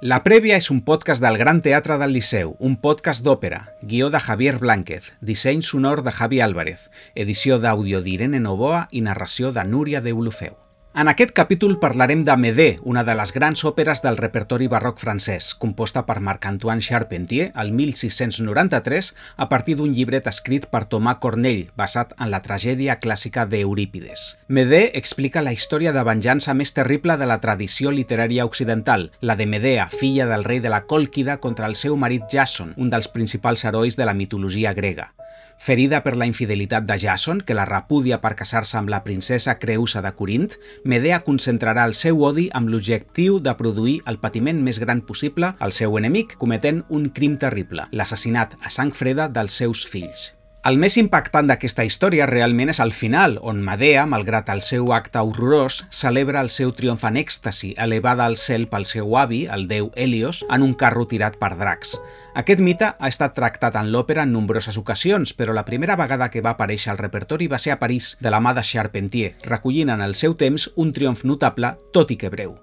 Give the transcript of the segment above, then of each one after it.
La Prèvia és un podcast del Gran Teatre del Liceu, un podcast d'òpera, guió de Javier Blánquez, disseny sonor de Javi Álvarez, edició d'àudio d'Irene Novoa i narració de Núria de Ulufeu. En aquest capítol parlarem de Médée, una de les grans òperes del repertori barroc francès, composta per Marc-Antoine Charpentier el 1693 a partir d'un llibret escrit per Thomas Cornell, basat en la tragèdia clàssica d'Eurípides. Médée explica la història de venjança més terrible de la tradició literària occidental, la de Medea, filla del rei de la Còlquida contra el seu marit Jason, un dels principals herois de la mitologia grega. Ferida per la infidelitat de Jason, que la repudia per casar-se amb la princesa Creusa de Corint, Medea concentrarà el seu odi amb l'objectiu de produir el patiment més gran possible al seu enemic, cometent un crim terrible, l'assassinat a sang freda dels seus fills. El més impactant d'aquesta història realment és al final, on Medea, malgrat el seu acte horrorós, celebra el seu triomf en èxtasi, elevada al cel pel seu avi, el déu Helios, en un carro tirat per dracs. Aquest mite ha estat tractat en l'òpera en nombroses ocasions, però la primera vegada que va aparèixer al repertori va ser a París, de la mà de Charpentier, recollint en el seu temps un triomf notable, tot i que breu.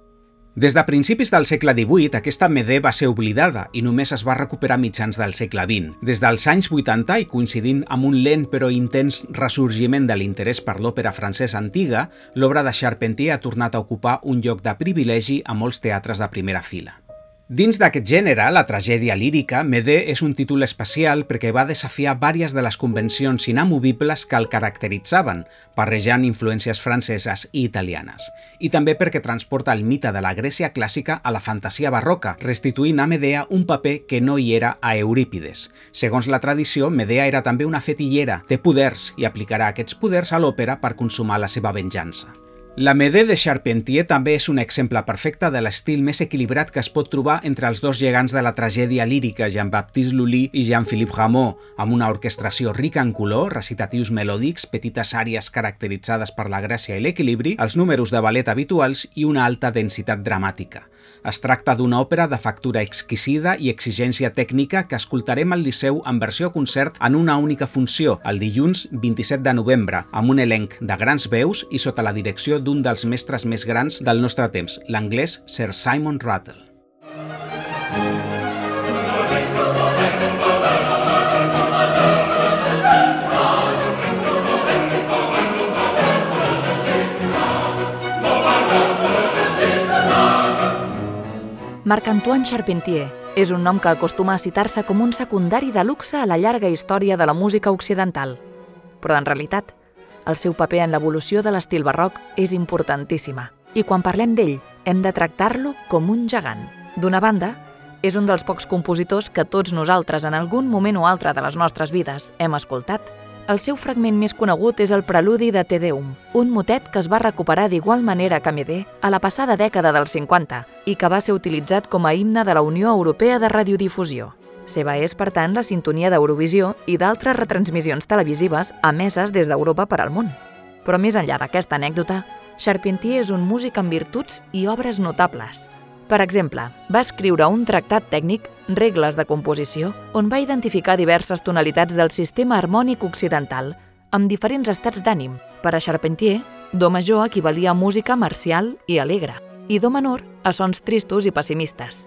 Des de principis del segle XVIII, aquesta Medea va ser oblidada i només es va recuperar mitjans del segle XX. Des dels anys 80 i coincidint amb un lent però intens ressorgiment de l'interès per l'òpera francesa antiga, l'obra de Charpentier ha tornat a ocupar un lloc de privilegi a molts teatres de primera fila. Dins d'aquest gènere, la tragèdia lírica, Médée és un títol especial perquè va desafiar vàries de les convencions inamovibles que el caracteritzaven, barrejant influències franceses i italianes. I també perquè transporta el mite de la Grècia clàssica a la fantasia barroca, restituint a Medea un paper que no hi era a Eurípides. Segons la tradició, Medea era també una fetillera, té poders i aplicarà aquests poders a l'òpera per consumar la seva venjança. La Médée de Charpentier també és un exemple perfecte de l'estil més equilibrat que es pot trobar entre els dos gegants de la tragèdia lírica, Jean-Baptiste Lully i Jean-Philippe Rameau, amb una orquestració rica en color, recitatius melòdics, petites àrees caracteritzades per la gràcia i l'equilibri, els números de ballet habituals i una alta densitat dramàtica. Es tracta d'una òpera de factura exquisida i exigència tècnica que escoltarem al Liceu en versió concert en una única funció, el dilluns 27 de novembre, amb un elenc de grans veus i sota la direcció d'un dels mestres més grans del nostre temps, l'anglès Sir Simon Rattle. Marc-Antoine Charpentier és un nom que acostuma a citar-se com un secundari de luxe a la llarga història de la música occidental. Però en realitat, el seu paper en l'evolució de l'estil barroc és importantíssima. I quan parlem d'ell, hem de tractar-lo com un gegant. D'una banda, és un dels pocs compositors que tots nosaltres en algun moment o altre de les nostres vides hem escoltat. El seu fragment més conegut és el preludi de Te Deum, un motet que es va recuperar d'igual manera que Medé a la passada dècada dels 50 i que va ser utilitzat com a himne de la Unió Europea de Radiodifusió. Seva és, per tant, la sintonia d'Eurovisió i d'altres retransmissions televisives emeses des d'Europa per al món. Però més enllà d'aquesta anècdota, Charpentier és un músic amb virtuts i obres notables. Per exemple, va escriure un tractat tècnic, Regles de composició, on va identificar diverses tonalitats del sistema harmònic occidental, amb diferents estats d'ànim. Per a Charpentier, do major equivalia a música marcial i alegre, i do menor a sons tristos i pessimistes.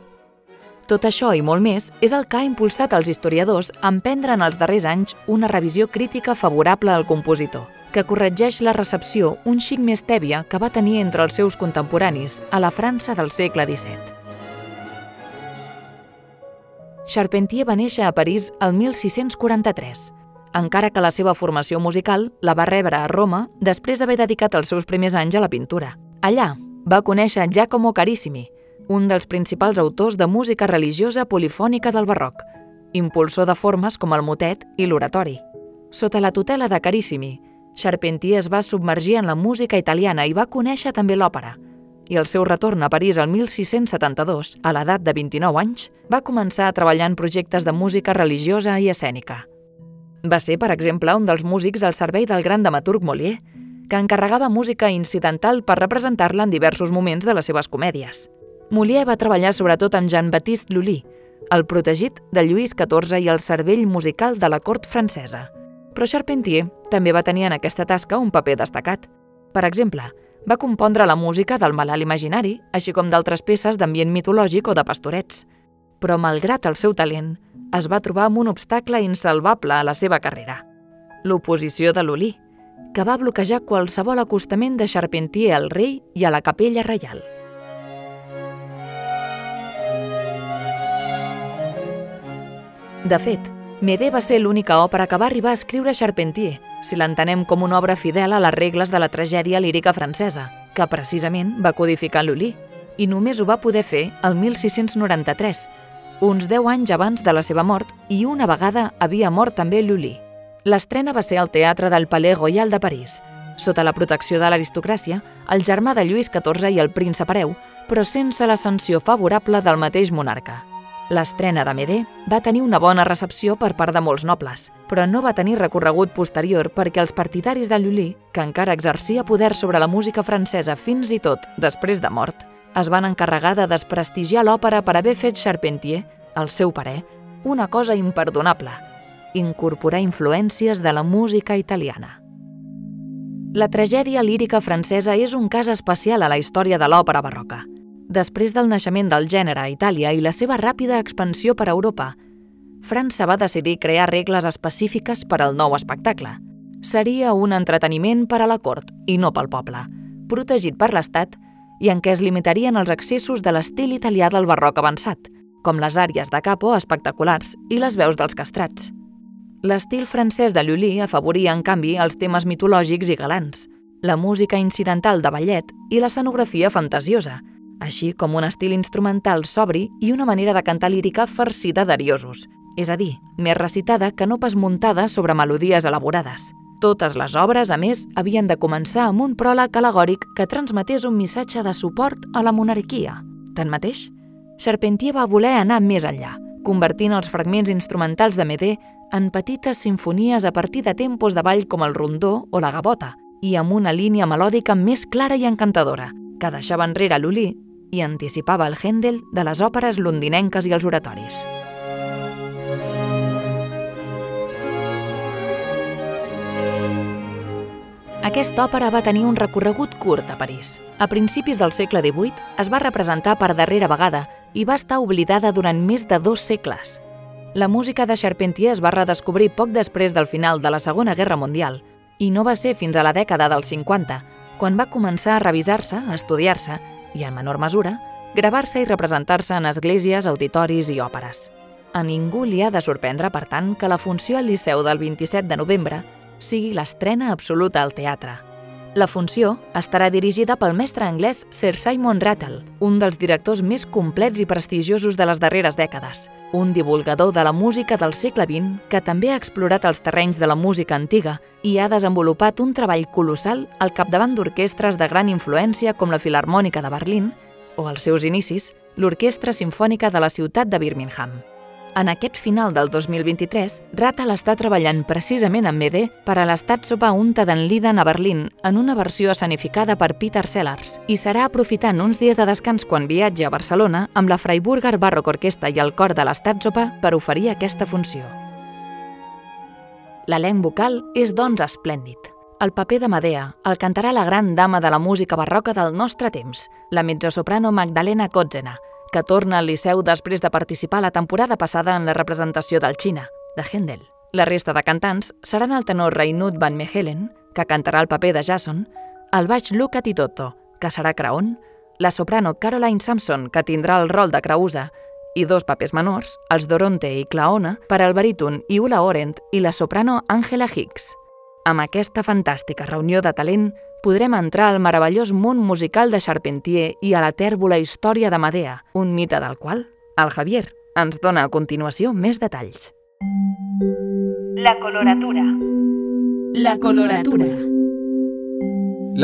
Tot això i molt més és el que ha impulsat els historiadors a emprendre en els darrers anys una revisió crítica favorable al compositor, que corregeix la recepció un xic més tèbia que va tenir entre els seus contemporanis a la França del segle XVII. Charpentier va néixer a París el 1643, encara que la seva formació musical la va rebre a Roma després d'haver dedicat els seus primers anys a la pintura. Allà va conèixer Giacomo Carissimi, un dels principals autors de música religiosa polifònica del barroc, impulsor de formes com el motet i l'oratori. Sota la tutela de Carissimi, Charpentier es va submergir en la música italiana i va conèixer també l'òpera, i el seu retorn a París el 1672, a l'edat de 29 anys, va començar a treballar en projectes de música religiosa i escènica. Va ser, per exemple, un dels músics al servei del gran dramaturg Molière, que encarregava música incidental per representar-la en diversos moments de les seves comèdies. Molière va treballar sobretot amb Jean-Baptiste Lully, el protegit de Lluís XIV i el cervell musical de la cort francesa. Però Charpentier també va tenir en aquesta tasca un paper destacat. Per exemple, Va compondre la música del malalt imaginari, així com d'altres peces d'ambient mitològic o de pastorets. Però, malgrat el seu talent, es va trobar amb un obstacle insalvable a la seva carrera. L'oposició de Lully, que va bloquejar qualsevol acostament de Charpentier al rei i a la capella reial. De fet, Medé va ser l'única òpera que va arribar a escriure Charpentier, si l'entenem com una obra fidel a les regles de la tragèdia lírica francesa, que precisament va codificar Lully, i només ho va poder fer el 1693, uns 10 anys abans de la seva mort i una vegada havia mort també Lully. L'estrena va ser al Teatre del Palais Royal de París, sota la protecció de l'aristocràcia, el germà de Lluís XIV i el príncep hereu, però sense la sanció favorable del mateix monarca. L'estrena de Medé va tenir una bona recepció per part de molts nobles, però no va tenir recorregut posterior perquè els partidaris de Lully, que encara exercia poder sobre la música francesa fins i tot després de mort, es van encarregar de desprestigiar l'òpera per haver fet Charpentier, al seu parer, una cosa imperdonable, incorporar influències de la música italiana. La tragèdia lírica francesa és un cas especial a la història de l'òpera barroca – Després del naixement del gènere a Itàlia i la seva ràpida expansió per Europa, França va decidir crear regles específiques per al nou espectacle. Seria un entreteniment per a la cort i no pel poble, protegit per l'Estat i en què es limitarien els accessos de l'estil italià del barroc avançat, com les àrees de capo espectaculars i les veus dels castrats. L'estil francès de Lully afavoria, en canvi, els temes mitològics i galants, la música incidental de ballet i l'escenografia fantasiosa, així com un estil instrumental sobri i una manera de cantar lírica farcida d'ariosos, és a dir, més recitada que no pas muntada sobre melodies elaborades. Totes les obres, a més, havien de començar amb un pròleg alegòric que transmetés un missatge de suport a la monarquia. Tanmateix, Charpentier va voler anar més enllà, convertint els fragments instrumentals de Medé en petites sinfonies a partir de tempos de ball com el rondó o la gavota, i amb una línia melòdica més clara i encantadora, que deixava enrere l'Ulí i anticipava el Händel de les òperes londinenques i els oratoris. Aquesta òpera va tenir un recorregut curt a París. A principis del segle XVIII es va representar per darrera vegada i va estar oblidada durant més de dos segles. La música de Charpentier es va redescobrir poc després del final de la Segona Guerra Mundial i no va ser fins a la dècada dels 50, quan va començar a revisar-se, a estudiar-se i, en menor mesura, gravar-se i representar-se en esglésies, auditoris i òperes. A ningú li ha de sorprendre, per tant, que la funció al Liceu del 27 de novembre sigui l'estrena absoluta al teatre. La funció estarà dirigida pel mestre anglès Sir Simon Rattle, un dels directors més complets i prestigiosos de les darreres dècades, un divulgador de la música del segle XX que també ha explorat els terrenys de la música antiga i ha desenvolupat un treball colossal al capdavant d'orquestres de gran influència com la Filarmònica de Berlín o, als seus inicis, l'Orquestra Simfònica de la ciutat de Birmingham. En aquest final del 2023, Rattal està treballant precisament amb Medé per a l'estat sopa unta d'en Liden a Berlín en una versió escenificada per Peter Sellars i serà aprofitant uns dies de descans quan viatja a Barcelona amb la Freiburger Barrock Orquestra i el cor de l'estat sopa per oferir aquesta funció. L'elenc vocal és, doncs, esplèndid. El paper de Medea el cantarà la gran dama de la música barroca del nostre temps, la mezzosoprano Magdalena Kotzena, que torna al Liceu després de participar la temporada passada en la representació del Xina, de Händel. La resta de cantants seran el tenor Reinut Van Mechelen, que cantarà el paper de Jason, el baix Luca Titotto, que serà Craon, la soprano Caroline Sampson, que tindrà el rol de Crausa, i dos papers menors, els Doronte i Claona, per al baríton Iula Orent i la soprano Angela Hicks. Amb aquesta fantàstica reunió de talent, podrem entrar al meravellós món musical de Charpentier i a la tèrbola història de Medea, un mite del qual el Javier ens dona a continuació més detalls. La coloratura. La coloratura. La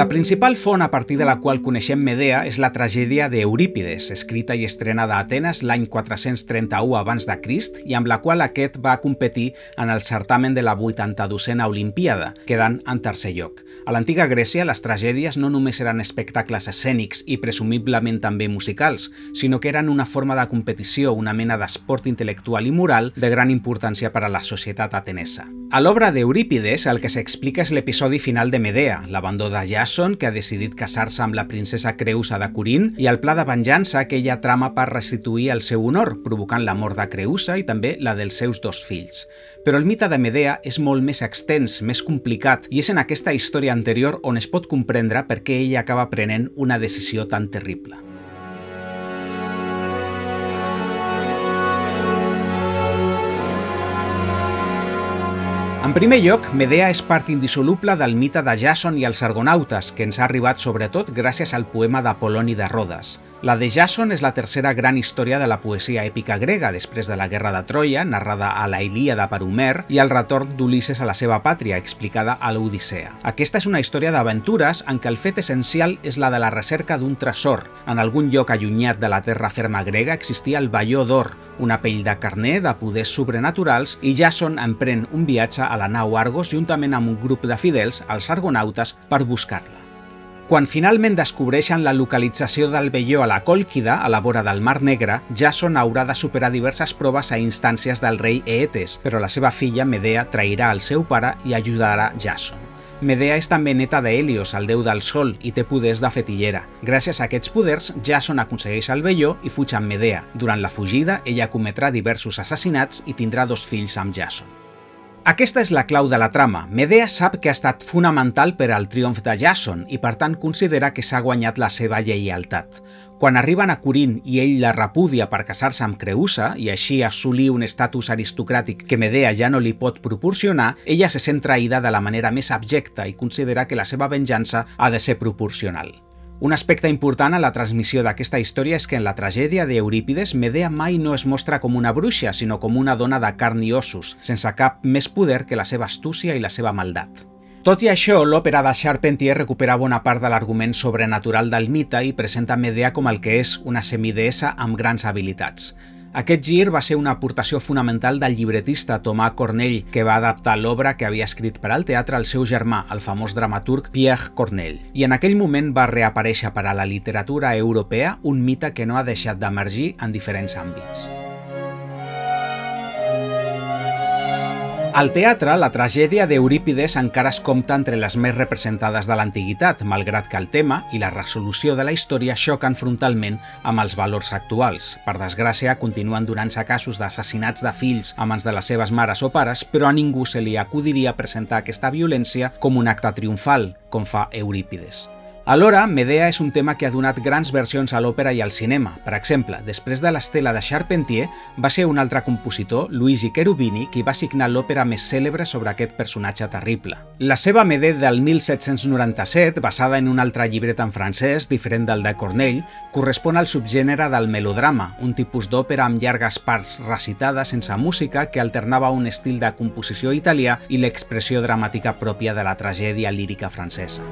principal font a partir de la qual coneixem Medea és la tragèdia d'Eurípides, escrita i estrenada a Atenes l'any 431 abans de Crist i amb la qual aquest va competir en el certamen de la 82a Olimpíada, quedant en tercer lloc. A l'antiga Grècia, les tragèdies no només eren espectacles escènics i presumiblement també musicals, sinó que eren una forma de competició, una mena d'esport intel·lectual i moral de gran importància per a la societat atenesa. A l'obra d'Eurípides, el que s'explica és l'episodi final de Medea, l'abandó d'allà Jason, que ha decidit casar-se amb la princesa Creusa de Corín, i el pla de venjança que ella trama per restituir el seu honor, provocant la mort de Creusa i també la dels seus dos fills. Però el mite de Medea és molt més extens, més complicat, i és en aquesta història anterior on es pot comprendre per què ella acaba prenent una decisió tan terrible. En primer lloc, Medea és part indissoluble del mite de Jason i els argonautes, que ens ha arribat sobretot gràcies al poema d'Apoloni de Rodes. La de Jason és la tercera gran història de la poesia èpica grega després de la Guerra de Troia, narrada a la Ilíada per Homer, i el retorn d'Ulisses a la seva pàtria, explicada a l'Odissea. Aquesta és una història d'aventures en què el fet essencial és la de la recerca d'un tresor. En algun lloc allunyat de la terra ferma grega existia el Balló d'Or, una pell de carner de poders sobrenaturals, i Jason emprèn un viatge a la nau Argos juntament amb un grup de fidels, els argonautes, per buscar-la. Quan finalment descobreixen la localització del velló a la Còlquida, a la vora del Mar Negre, Jason haurà de superar diverses proves a instàncies del rei Eetes, però la seva filla Medea trairà el seu pare i ajudarà Jason. Medea és també neta d'Helios, el déu del sol, i té poders de fetillera. Gràcies a aquests poders, Jason aconsegueix el velló i fuig amb Medea. Durant la fugida, ella cometrà diversos assassinats i tindrà dos fills amb Jason. Aquesta és la clau de la trama. Medea sap que ha estat fonamental per al triomf de Jason i per tant considera que s'ha guanyat la seva lleialtat. Quan arriben a Corín i ell la repudia per casar-se amb Creusa i així assolir un estatus aristocràtic que Medea ja no li pot proporcionar, ella se sent traïda de la manera més abjecta i considera que la seva venjança ha de ser proporcional. Un aspecte important a la transmissió d'aquesta història és que en la tragèdia d'Eurípides, Medea mai no es mostra com una bruixa, sinó com una dona de carn i ossos, sense cap més poder que la seva astúcia i la seva maldat. Tot i això, l'òpera de Charpentier recupera bona part de l'argument sobrenatural del mite i presenta Medea com el que és una semideessa amb grans habilitats. Aquest gir va ser una aportació fonamental del llibretista Tomà Cornell, que va adaptar l'obra que havia escrit per al teatre el seu germà, el famós dramaturg Pierre Cornell. I en aquell moment va reaparèixer per a la literatura europea un mite que no ha deixat d'emergir en diferents àmbits. Al teatre, la tragèdia d'Eurípides encara es compta entre les més representades de l'antiguitat, malgrat que el tema i la resolució de la història xoquen frontalment amb els valors actuals. Per desgràcia, continuen donant-se casos d'assassinats de fills a mans de les seves mares o pares, però a ningú se li acudiria presentar aquesta violència com un acte triomfal, com fa Eurípides. Alhora, Medea és un tema que ha donat grans versions a l'òpera i al cinema. Per exemple, després de l'estela de Charpentier, va ser un altre compositor, Luigi Cherubini, qui va signar l'òpera més cèlebre sobre aquest personatge terrible. La seva Medea del 1797, basada en un altre llibret en francès, diferent del de Cornell, correspon al subgènere del melodrama, un tipus d'òpera amb llargues parts recitades sense música que alternava un estil de composició italià i l'expressió dramàtica pròpia de la tragèdia lírica francesa.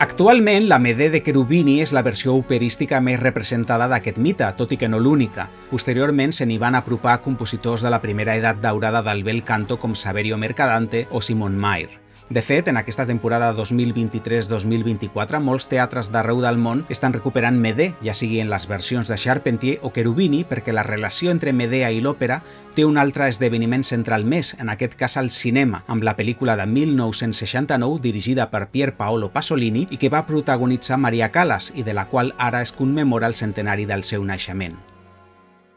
Actualment, la Medea de Cherubini és la versió operística més representada d'aquest mite, tot i que no l'única. Posteriorment se n'hi van apropar compositors de la primera edat daurada del bel canto com Saverio Mercadante o Simon Mayr. De fet, en aquesta temporada 2023-2024, molts teatres d'arreu del món estan recuperant Medea, ja sigui en les versions de Charpentier o Cherubini, perquè la relació entre Medea i l'òpera té un altre esdeveniment central més, en aquest cas al cinema, amb la pel·lícula de 1969 dirigida per Pier Paolo Pasolini i que va protagonitzar Maria Callas i de la qual ara es commemora el centenari del seu naixement.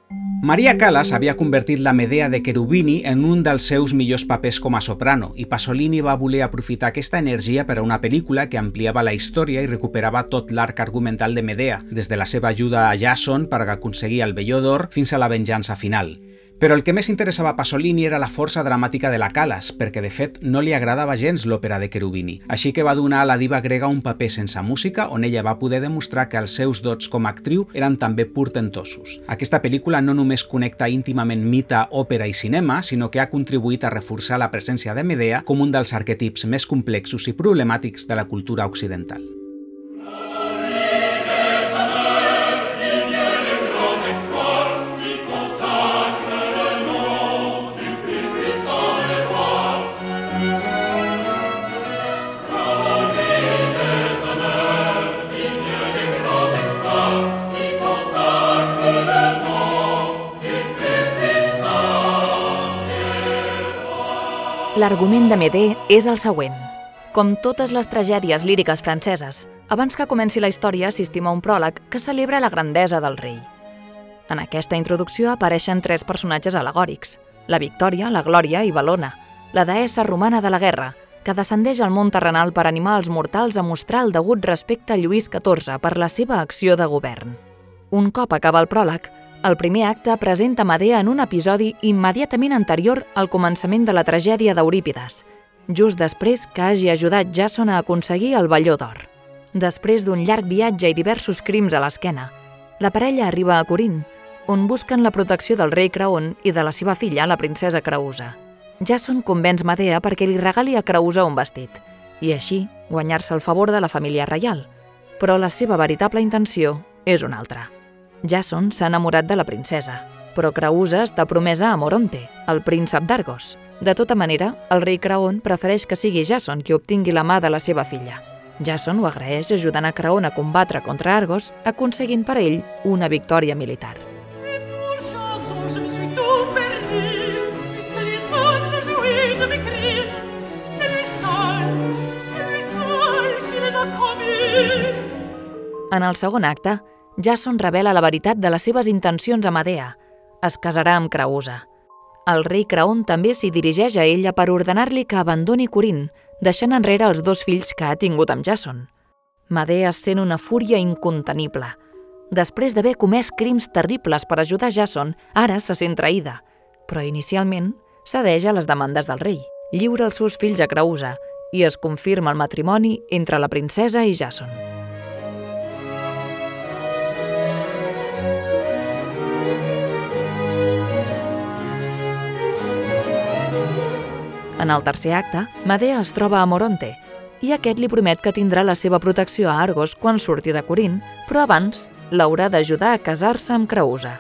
Maria Callas havia convertit la Medea de Cherubini en un dels seus millors papers com a soprano i Pasolini va voler aprofitar aquesta energia per a una pel·lícula que ampliava la història i recuperava tot l'arc argumental de Medea, des de la seva ajuda a Jason per aconseguir el Velló d'Or fins a la venjança final. Però el que més interessava a Pasolini era la força dramàtica de la Calas, perquè de fet no li agradava gens l'òpera de Cherubini, així que va donar a la diva grega un paper sense música on ella va poder demostrar que els seus dots com a actriu eren també portentosos. Aquesta pel·lícula no només connecta íntimament mite, òpera i cinema, sinó que ha contribuït a reforçar la presència de Medea com un dels arquetips més complexos i problemàtics de la cultura occidental. L'argument de Médée és el següent. Com totes les tragèdies líriques franceses, abans que comenci la història assistim a un pròleg que celebra la grandesa del rei. En aquesta introducció apareixen tres personatges alegòrics, la Victòria, la Glòria i Balona, la deessa romana de la guerra, que descendeix al món terrenal per animar els mortals a mostrar el degut respecte a Lluís XIV per la seva acció de govern. Un cop acaba el pròleg, el primer acte presenta Medea en un episodi immediatament anterior al començament de la tragèdia d'Eurípides, just després que hagi ajudat Jason a aconseguir el Balló d'Or. Després d'un llarg viatge i diversos crims a l'esquena, la parella arriba a Corint, on busquen la protecció del rei Creon i de la seva filla, la princesa Creusa. Jason convenç Medea perquè li regali a Creusa un vestit, i així guanyar-se el favor de la família reial. Però la seva veritable intenció és una altra. Jason s'ha enamorat de la princesa, però Creusa està promesa a Moronte, el príncep d'Argos. De tota manera, el rei Creon prefereix que sigui Jason qui obtingui la mà de la seva filla. Jason ho agraeix ajudant a Creon a combatre contra Argos, aconseguint per ell una victòria militar. En el segon acte, Jason revela la veritat de les seves intencions a Medea. Es casarà amb Creusa. El rei Creon també s'hi dirigeix a ella per ordenar-li que abandoni Corint, deixant enrere els dos fills que ha tingut amb Jason. Medea sent una fúria incontenible. Després d'haver comès crims terribles per ajudar Jason, ara se sent traïda, però inicialment cedeix a les demandes del rei. Lliura els seus fills a Creusa i es confirma el matrimoni entre la princesa i Jason. En el tercer acte, Medea es troba a Moronte i aquest li promet que tindrà la seva protecció a Argos quan surti de Corint, però abans l'haurà d'ajudar a casar-se amb Creusa.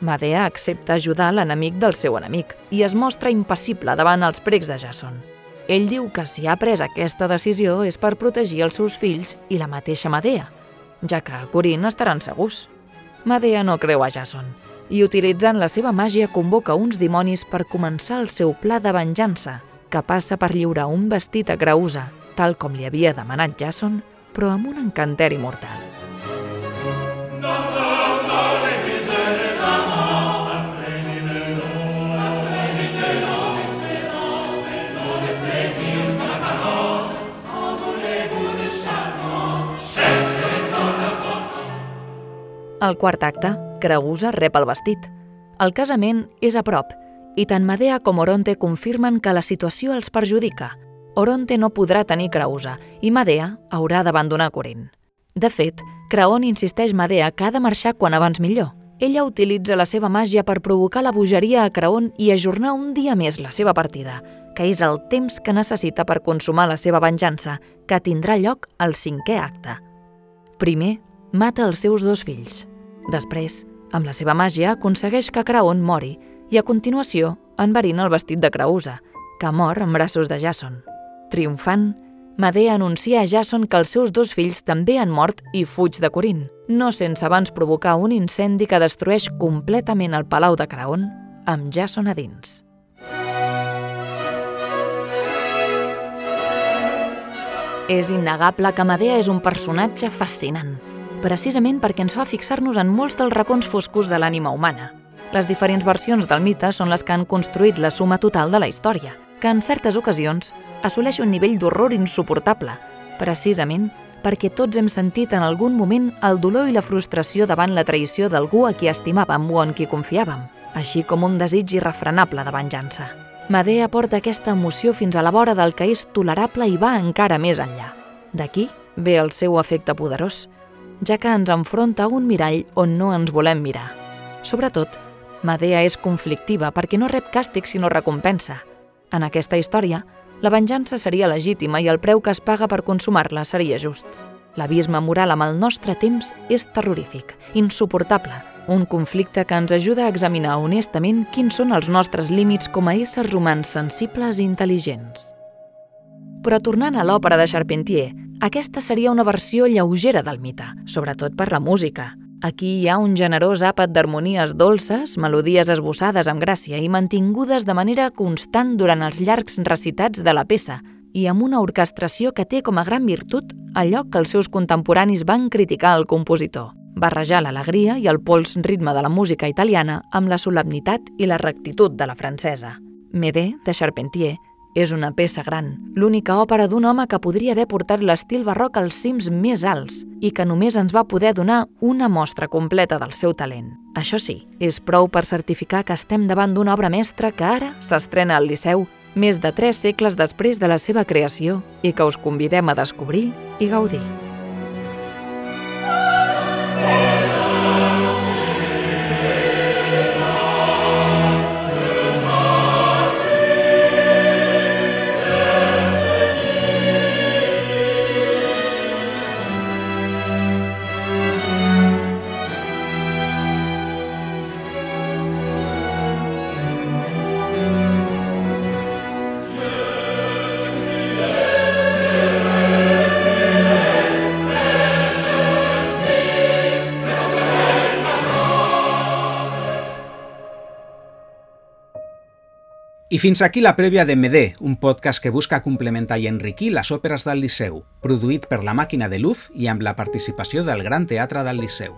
Medea accepta ajudar l'enemic del seu enemic i es mostra impassible davant els pregs de Jason. Ell diu que si ha pres aquesta decisió és per protegir els seus fills i la mateixa Medea, ja que a Corint estaran segurs. Medea no creu a Jason i utilitzant la seva màgia convoca uns dimonis per començar el seu pla de venjança, que passa per lliurar un vestit a Creusa, tal com li havia demanat Jason, però amb un encanteri mortal. Al quart acte, Creusa rep el vestit. El casament és a prop i tant Medea com Oronte confirmen que la situació els perjudica. Oronte no podrà tenir Creusa i Medea haurà d'abandonar Corint. De fet, Creon insisteix Medea que ha de marxar quan abans millor. Ella utilitza la seva màgia per provocar la bogeria a Creon i ajornar un dia més la seva partida, que és el temps que necessita per consumar la seva venjança, que tindrà lloc al cinquè acte. Primer, mata els seus dos fills. Després, amb la seva màgia, aconsegueix que Creon mori i a continuació enverina el vestit de Creusa, que mor en braços de Jason. Triomfant, Medea anuncia a Jason que els seus dos fills també han mort i fuig de Corint, no sense abans provocar un incendi que destrueix completament el palau de Creon amb Jason a dins. És innegable que Medea és un personatge fascinant, precisament perquè ens fa fixar-nos en molts dels racons foscos de l'ànima humana. Les diferents versions del mite són les que han construït la suma total de la història, que en certes ocasions assoleix un nivell d'horror insuportable, precisament perquè tots hem sentit en algun moment el dolor i la frustració davant la traïció d'algú a qui estimàvem o en qui confiàvem, així com un desig irrefrenable de venjança. Medea porta aquesta emoció fins a la vora del que és tolerable i va encara més enllà. D'aquí ve el seu efecte poderós, ja que ens enfronta a un mirall on no ens volem mirar. Sobretot, Medea és conflictiva perquè no rep càstig sinó recompensa. En aquesta història, la venjança seria legítima i el preu que es paga per consumar-la seria just. L'abisme moral amb el nostre temps és terrorífic, insuportable, un conflicte que ens ajuda a examinar honestament quins són els nostres límits com a éssers humans sensibles i intel·ligents. Però tornant a l'òpera de Charpentier, aquesta seria una versió lleugera del mite, sobretot per la música. Aquí hi ha un generós àpat d'harmonies dolces, melodies esbossades amb gràcia i mantingudes de manera constant durant els llargs recitats de la peça, i amb una orquestració que té com a gran virtut allò que els seus contemporanis van criticar al compositor, barrejar l'alegria i el pols ritme de la música italiana amb la solemnitat i la rectitud de la francesa. Médée, de Charpentier, és una peça gran, l'única òpera d'un home que podria haver portat l'estil barroc als cims més alts i que només ens va poder donar una mostra completa del seu talent. Això sí, és prou per certificar que estem davant d'una obra mestra que ara s'estrena al Liceu més de tres segles després de la seva creació i que us convidem a descobrir i gaudir. I fins aquí la prèvia de Medé, un podcast que busca complementar i enriquir les òperes del Liceu, produït per la Màquina de Luz i amb la participació del Gran Teatre del Liceu.